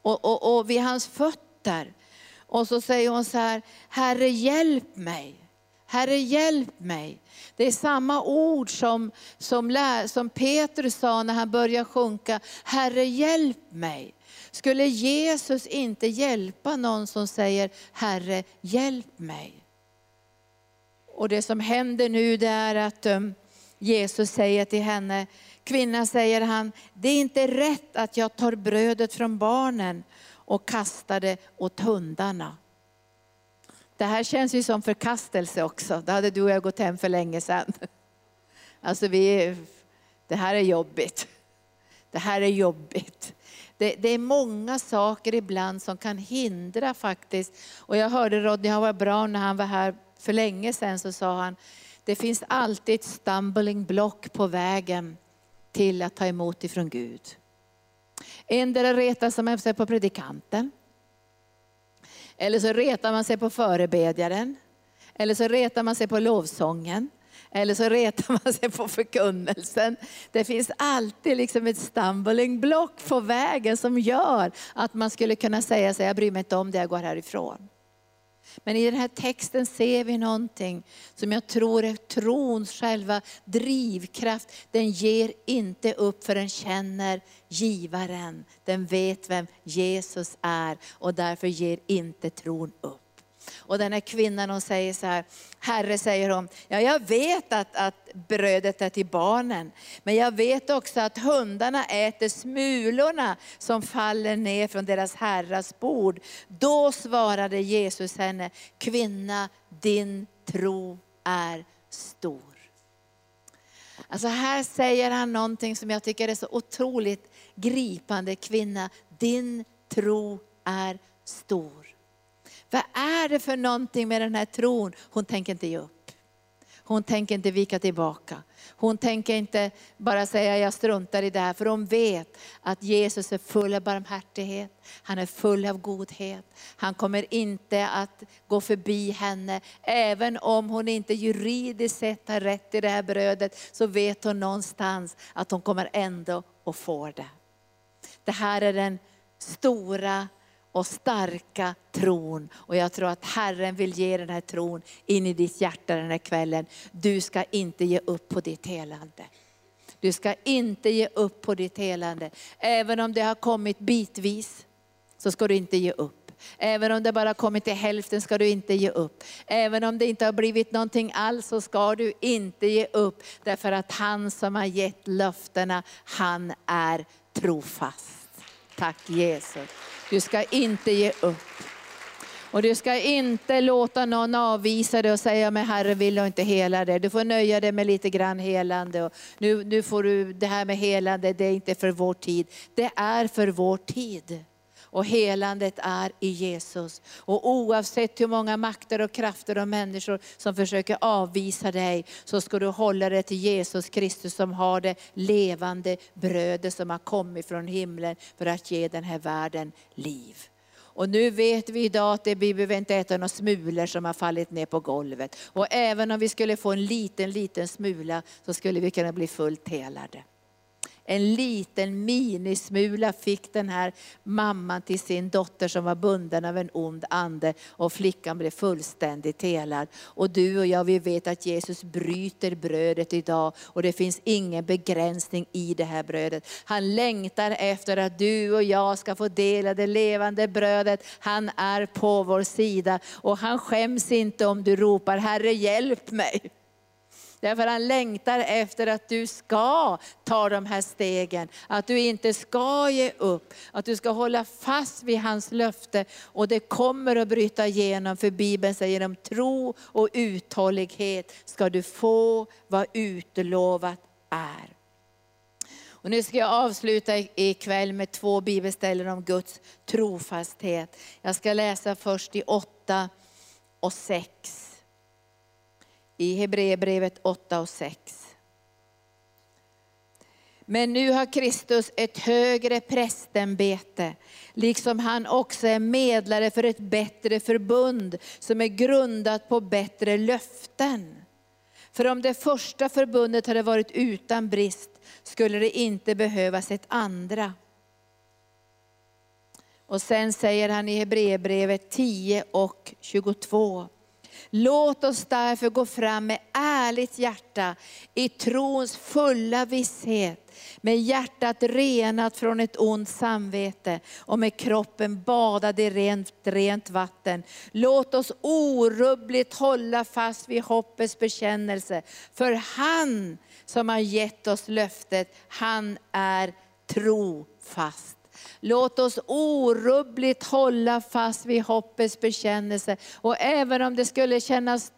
A: och, och, och vid hans fötter. Och så säger hon så här, Herre hjälp mig. Herre hjälp mig. Det är samma ord som, som, lär, som Petrus sa när han började sjunka, Herre hjälp mig. Skulle Jesus inte hjälpa någon som säger, Herre hjälp mig. Och det som händer nu det är att um, Jesus säger till henne, kvinna säger han, det är inte rätt att jag tar brödet från barnen och kastar det åt hundarna. Det här känns ju som förkastelse också. Då hade du och jag gått hem för länge sedan. Alltså vi, det här är jobbigt. Det här är jobbigt. Det, det, är många saker ibland som kan hindra faktiskt. Och jag hörde Rodney Howard Brown när han var här för länge sedan så sa han, det finns alltid ett stumbling block på vägen till att ta emot ifrån Gud. Endera retar man sig på predikanten, eller så retar man sig på förebedjaren, eller så retar man sig på lovsången, eller så retar man sig på förkunnelsen. Det finns alltid liksom ett stumbling block på vägen som gör att man skulle kunna säga sig, jag bryr mig inte om det, jag går härifrån. Men i den här texten ser vi någonting som jag tror är trons själva drivkraft. Den ger inte upp för den känner givaren. Den vet vem Jesus är och därför ger inte tron upp. Och den här kvinnan hon säger så här, Herre säger hon, ja jag vet att, att brödet är till barnen, men jag vet också att hundarna äter smulorna som faller ner från deras herras bord. Då svarade Jesus henne, kvinna din tro är stor. Alltså här säger han någonting som jag tycker är så otroligt gripande. Kvinna, din tro är stor. Vad är det för någonting med den här tron? Hon tänker inte ge upp. Hon tänker inte vika tillbaka. Hon tänker inte bara säga jag struntar i det här, för hon vet att Jesus är full av barmhärtighet. Han är full av godhet. Han kommer inte att gå förbi henne. Även om hon inte juridiskt sett har rätt till det här brödet, så vet hon någonstans att hon kommer ändå att få det. Det här är den stora och starka tron. Och jag tror att Herren vill ge den här tron in i ditt hjärta den här kvällen. Du ska inte ge upp på ditt helande. Du ska inte ge upp på ditt helande. Även om det har kommit bitvis, så ska du inte ge upp. Även om det bara kommit till hälften ska du inte ge upp. Även om det inte har blivit någonting alls så ska du inte ge upp. Därför att han som har gett löftena, han är trofast. Tack Jesus. Du ska inte ge upp. Och du ska inte låta någon avvisa dig och säga, men Herre vill jag inte hela dig. Du får nöja dig med lite grann helande. Och nu, nu får du, det här med helande, det är inte för vår tid. Det är för vår tid. Och helandet är i Jesus. Och oavsett hur många makter och krafter och människor som försöker avvisa dig, så ska du hålla dig till Jesus Kristus som har det levande brödet som har kommit från himlen för att ge den här världen liv. Och nu vet vi idag att vi behöver inte äta några smulor som har fallit ner på golvet. Och även om vi skulle få en liten, liten smula så skulle vi kunna bli fullt helade. En liten minismula fick den här mamman till sin dotter som var bunden av en ond ande och flickan blev fullständigt helad. Och du och jag, vi vet att Jesus bryter brödet idag och det finns ingen begränsning i det här brödet. Han längtar efter att du och jag ska få dela det levande brödet. Han är på vår sida och han skäms inte om du ropar, Herre hjälp mig. Därför han längtar efter att du ska ta de här stegen. Att du inte ska ge upp. Att du ska hålla fast vid hans löfte. Och det kommer att bryta igenom. För Bibeln säger om tro och uthållighet ska du få vad utlovat är. Och nu ska jag avsluta ikväll med två bibelställen om Guds trofasthet. Jag ska läsa först i 8 och 6 i Hebreerbrevet 8 och 6. Men nu har Kristus ett högre prästämbete, liksom han också är medlare för ett bättre förbund som är grundat på bättre löften. För om det första förbundet hade varit utan brist skulle det inte behövas ett andra. Och sen säger han i Hebreerbrevet 10 och 22. Låt oss därför gå fram med ärligt hjärta i trons fulla visshet, med hjärtat renat från ett ont samvete och med kroppen badad i rent, rent vatten. Låt oss orubbligt hålla fast vid hoppets bekännelse, för han som har gett oss löftet, han är trofast. Låt oss orubbligt hålla fast vid hoppets bekännelse. Och även om det skulle kännas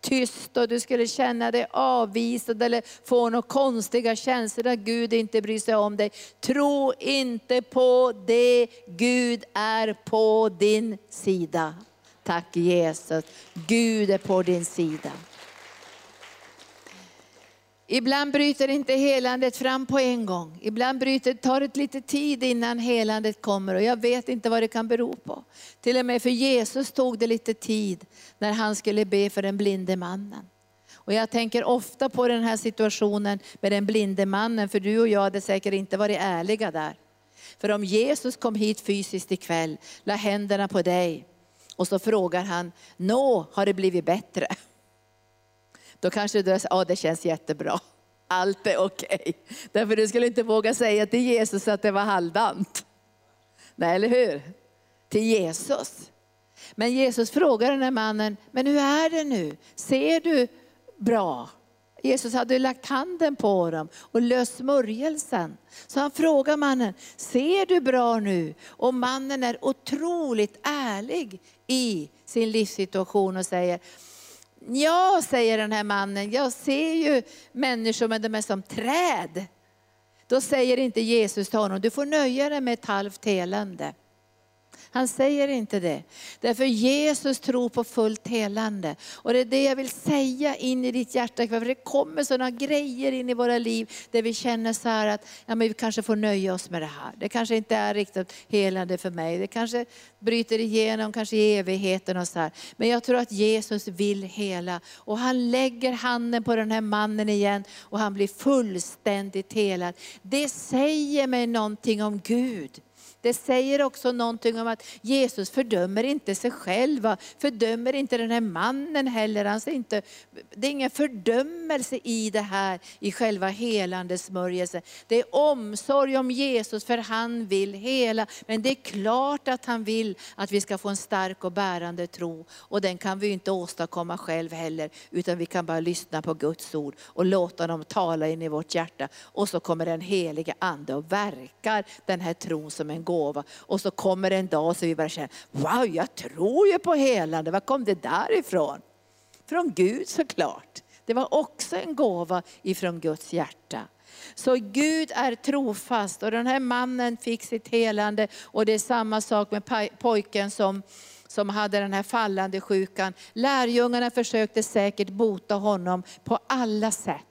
A: tyst och du skulle känna dig avvisad eller få några konstiga känslor att Gud inte bryr sig om dig. Tro inte på det, Gud är på din sida. Tack Jesus, Gud är på din sida. Ibland bryter inte helandet fram på en gång. Ibland bryter, tar det lite tid innan helandet kommer och jag vet inte vad det kan bero på. Till och med för Jesus tog det lite tid när han skulle be för den blinde mannen. Och jag tänker ofta på den här situationen med den blinde mannen, för du och jag hade säkert inte varit ärliga där. För om Jesus kom hit fysiskt ikväll, la händerna på dig och så frågar han, nå har det blivit bättre? Då kanske du säger, ja det känns jättebra. Allt är okej. Okay. Därför du skulle inte våga säga till Jesus att det var halvdant. Nej, eller hur? Till Jesus. Men Jesus frågar den här mannen, men hur är det nu? Ser du bra? Jesus hade lagt handen på dem och löst smörjelsen. Så han frågar mannen, ser du bra nu? Och mannen är otroligt ärlig i sin livssituation och säger, Ja, säger den här mannen, jag ser ju människor men de är som träd. Då säger inte Jesus till honom, du får nöja dig med ett halvt helande. Han säger inte det. Därför Jesus tror på fullt helande. Och det är det jag vill säga in i ditt hjärta För det kommer sådana grejer in i våra liv där vi känner så här att ja, men vi kanske får nöja oss med det här. Det kanske inte är riktigt helande för mig. Det kanske bryter igenom kanske i evigheten och så här. Men jag tror att Jesus vill hela. Och han lägger handen på den här mannen igen och han blir fullständigt helad. Det säger mig någonting om Gud. Det säger också någonting om att Jesus fördömer inte sig själv, fördömer inte den här mannen heller. Han säger inte, det är ingen fördömelse i det här, i själva helandesmörjelsen. Det är omsorg om Jesus för han vill hela. Men det är klart att han vill att vi ska få en stark och bärande tro. Och den kan vi inte åstadkomma själv heller, utan vi kan bara lyssna på Guds ord och låta dem tala in i vårt hjärta. Och så kommer den helige ande och verkar den här tron som en gåva. Och så kommer en dag så vi bara känner, wow jag tror ju på helande, var kom det därifrån? Från Gud såklart. Det var också en gåva ifrån Guds hjärta. Så Gud är trofast och den här mannen fick sitt helande och det är samma sak med pojken som som hade den här fallande sjukan. Lärjungarna försökte säkert bota honom på alla sätt.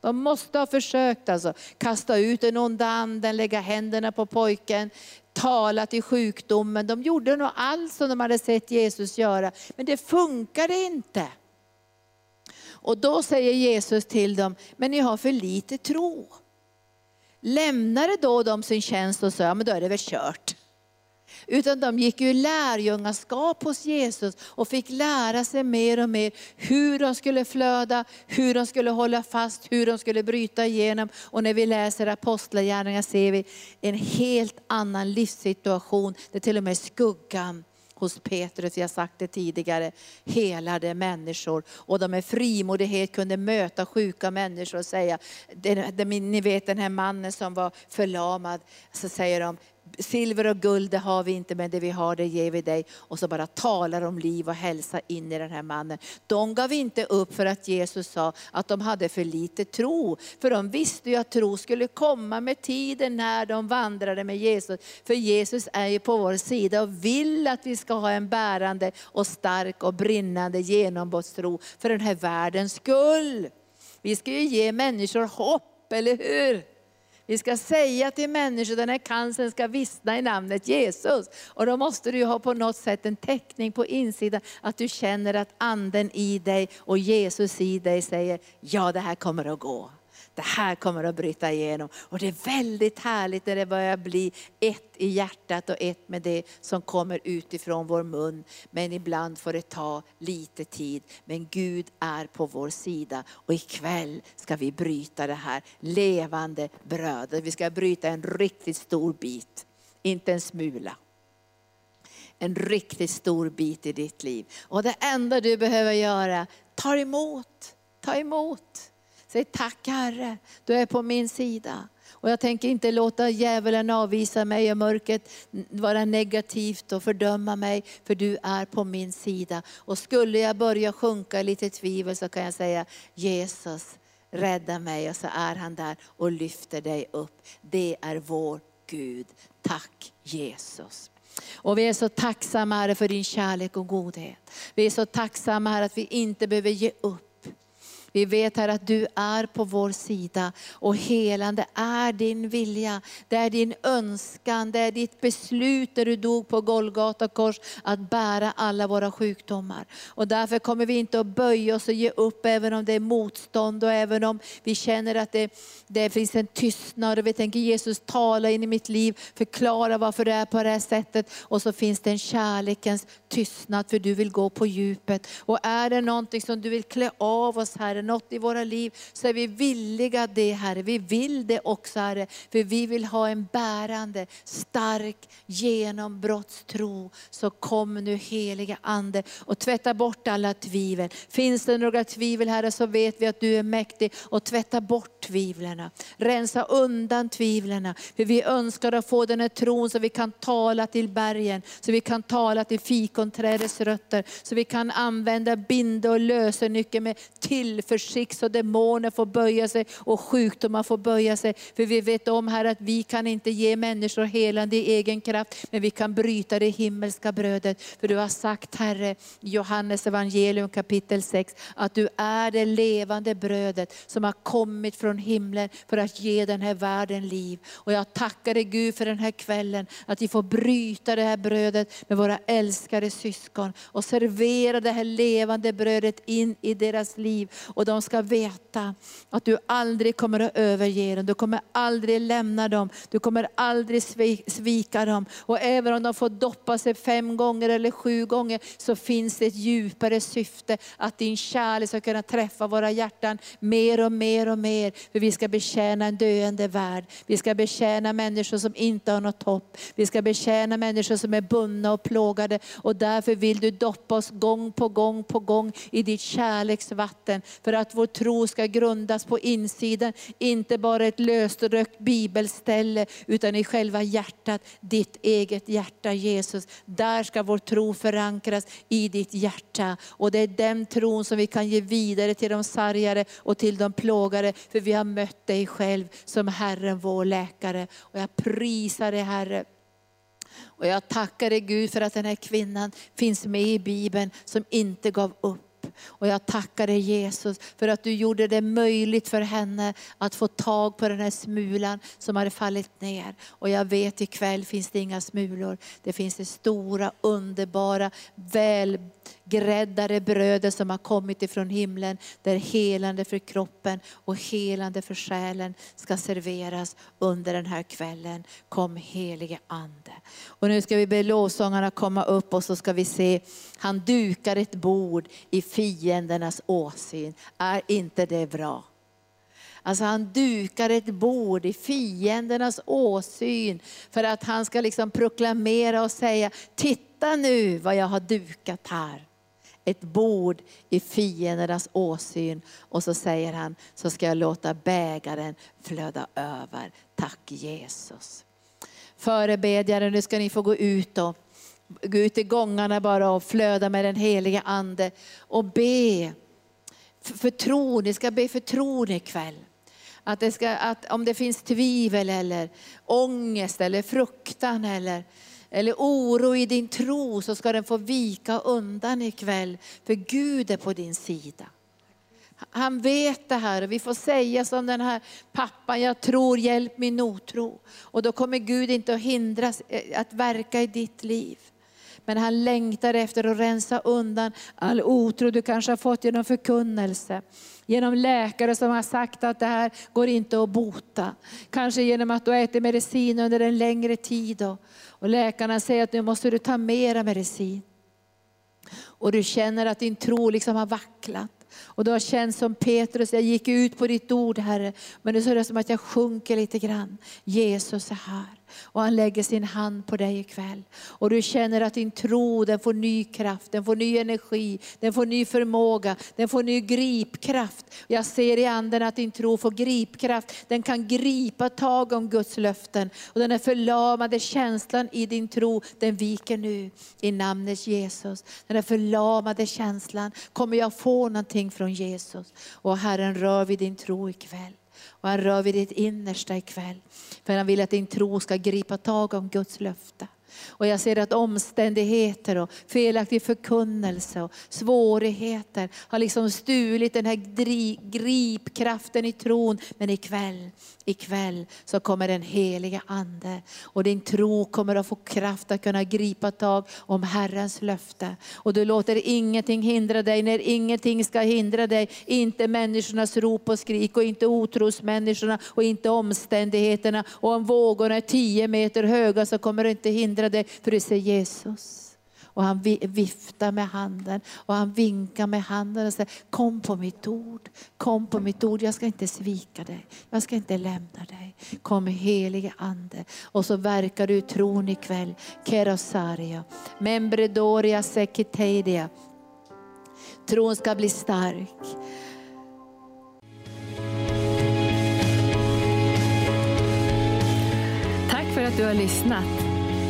A: De måste ha försökt alltså, kasta ut den onda anden, lägga händerna på pojken, tala till sjukdomen. De gjorde nog allt som de hade sett Jesus göra, men det funkade inte. Och då säger Jesus till dem, men ni har för lite tro. Lämnade då de sin tjänst och sa, ja men då är det väl kört. Utan de gick ju i lärjungaskap hos Jesus och fick lära sig mer och mer hur de skulle flöda, hur de skulle hålla fast, hur de skulle bryta igenom. Och när vi läser apostlagärningarna ser vi en helt annan livssituation, där till och med skuggan hos Petrus, jag har sagt det tidigare, helade människor. Och de med frimodighet kunde möta sjuka människor och säga, ni vet den här mannen som var förlamad, så säger de, silver och guld det har vi inte, men det vi har det ger vi dig. Och så bara talar om liv och hälsa in i den här mannen. De gav inte upp för att Jesus sa att de hade för lite tro. För de visste ju att tro skulle komma med tiden när de vandrade med Jesus. För Jesus är ju på vår sida och vill att vi ska ha en bärande och stark och brinnande genombrottstro för den här världens skull. Vi ska ju ge människor hopp, eller hur? Vi ska säga till människor att den här cancern ska vissna i namnet Jesus. Och då måste du ha på något sätt en teckning på insidan, att du känner att anden i dig och Jesus i dig säger, ja det här kommer att gå det här kommer att bryta igenom. Och det är väldigt härligt när det börjar bli ett i hjärtat och ett med det som kommer utifrån vår mun. Men ibland får det ta lite tid. Men Gud är på vår sida. Och ikväll ska vi bryta det här levande brödet. Vi ska bryta en riktigt stor bit, inte en smula en riktigt stor bit i ditt liv. Och det enda du behöver göra, ta emot, ta emot. Säg tack Herre, du är på min sida. Och jag tänker inte låta djävulen avvisa mig och mörkret vara negativt och fördöma mig, för du är på min sida. Och skulle jag börja sjunka i lite tvivel så kan jag säga, Jesus rädda mig och så är han där och lyfter dig upp. Det är vår Gud. Tack Jesus. Och vi är så tacksamma Herre för din kärlek och godhet. Vi är så tacksamma Herre att vi inte behöver ge upp. Vi vet här att du är på vår sida och helande är din vilja. Det är din önskan, det är ditt beslut där du dog på Golgata kors att bära alla våra sjukdomar. Och därför kommer vi inte att böja oss och ge upp även om det är motstånd och även om vi känner att det, det finns en tystnad och vi tänker Jesus tala in i mitt liv, förklara varför det är på det här sättet. Och så finns det en kärlekens tystnad för du vill gå på djupet. Och är det någonting som du vill klä av oss Herre, något i våra liv, så är vi villiga det Herre. Vi vill det också Herre, för vi vill ha en bärande, stark genombrottstro. Så kom nu heliga Ande och tvätta bort alla tvivel. Finns det några tvivel Herre så vet vi att du är mäktig och tvätta bort tvivlen. Rensa undan tvivlen. För vi önskar att få den här tron så vi kan tala till bergen, så vi kan tala till fikon, fikonträdets rötter, så vi kan använda binde och lösenyckel med tillförsikt så demoner får böja sig och sjukdomar får böja sig. För vi vet om här att vi kan inte ge människor helande i egen kraft, men vi kan bryta det himmelska brödet. För du har sagt Herre, Johannes evangelium kapitel 6, att du är det levande brödet som har kommit från himlen för att ge den här världen liv. Och jag tackar dig Gud för den här kvällen, att vi får bryta det här brödet med våra älskade syskon och servera det här levande brödet in i deras liv. Och de ska veta att du aldrig kommer att överge dem, du kommer aldrig lämna dem, du kommer aldrig svika dem. Och även om de får doppa sig fem gånger eller sju gånger, så finns det ett djupare syfte, att din kärlek ska kunna träffa våra hjärtan mer och mer och mer. För vi ska betjäna en döende värld. Vi ska betjäna människor som inte har något hopp. Vi ska betjäna människor som är bundna och plågade. Och därför vill du doppa oss gång på gång på gång i ditt kärleksvatten. För att vår tro ska grundas på insidan, inte bara ett lösrökt bibelställe, utan i själva hjärtat, ditt eget hjärta Jesus. Där ska vår tro förankras i ditt hjärta. Och det är den tron som vi kan ge vidare till de sargade och till de plågade, för vi har mött dig själv som Herren vår läkare. Och jag prisar dig Herre. Och jag tackar dig Gud för att den här kvinnan finns med i Bibeln som inte gav upp. Och jag tackar dig Jesus för att du gjorde det möjligt för henne att få tag på den här smulan som hade fallit ner. Och jag vet ikväll finns det inga smulor. Det finns det stora, underbara, gräddade brödet som har kommit ifrån himlen. Där helande för kroppen och helande för själen ska serveras under den här kvällen. Kom helige Ande. Och nu ska vi be lovsångarna komma upp och så ska vi se, han dukar ett bord i fiendernas åsyn. Är inte det bra? Alltså han dukar ett bord i fiendernas åsyn för att han ska liksom proklamera och säga, titta nu vad jag har dukat här. Ett bord i fiendernas åsyn. Och så säger han, så ska jag låta bägaren flöda över. Tack Jesus. Förebedjare, nu ska ni få gå ut och gå ut i gångarna bara och flöda med den heliga ande och be för tron. Ni ska be för tron ikväll. Att, det ska, att om det finns tvivel eller ångest eller fruktan eller, eller oro i din tro så ska den få vika undan ikväll. För Gud är på din sida. Han vet det här och vi får säga som den här pappan, jag tror, hjälp min otro. Och då kommer Gud inte att hindras eh, att verka i ditt liv. Men han längtar efter att rensa undan all otro du kanske har fått genom förkunnelse. Genom läkare som har sagt att det här går inte att bota. Kanske genom att du äter medicin under en längre tid. Och läkarna säger att nu måste du ta mera medicin. Och du känner att din tro liksom har vacklat. Och du har känt som Petrus, jag gick ut på ditt ord Herre, men nu så är det som att jag sjunker lite grann. Jesus är här och han lägger sin hand på dig ikväll. Och du känner att din tro den får ny kraft, den får ny energi, den får ny förmåga, den får ny gripkraft. Jag ser i anden att din tro får gripkraft. Den kan gripa tag om Guds löften. Och den är förlamade känslan i din tro, den viker nu i namnet Jesus. Den är förlamade känslan, kommer jag få någonting från Jesus? Och Herren rör vid din tro ikväll. Och han rör vid ditt innersta ikväll. För han vill att din tro ska gripa tag om Guds löfte. Och jag ser att omständigheter och felaktig förkunnelse och svårigheter har liksom stulit den här gripkraften i tron. Men ikväll, ikväll så kommer den heliga ande och din tro kommer att få kraft att kunna gripa tag om Herrens löfte. Och du låter ingenting hindra dig när ingenting ska hindra dig. Inte människornas rop och skrik och inte otrosmänniskorna och inte omständigheterna. Och om vågorna är tio meter höga så kommer det inte hindra dig för du ser Jesus. Och han viftar med handen och han vinkar med handen och säger kom på mitt ord, kom på mitt ord. Jag ska inte svika dig, jag ska inte lämna dig. Kom helige ande. Och så verkar du tron ikväll. Kerosaria, membredoria sekitedia. Tron ska bli stark.
B: Tack för att du har lyssnat.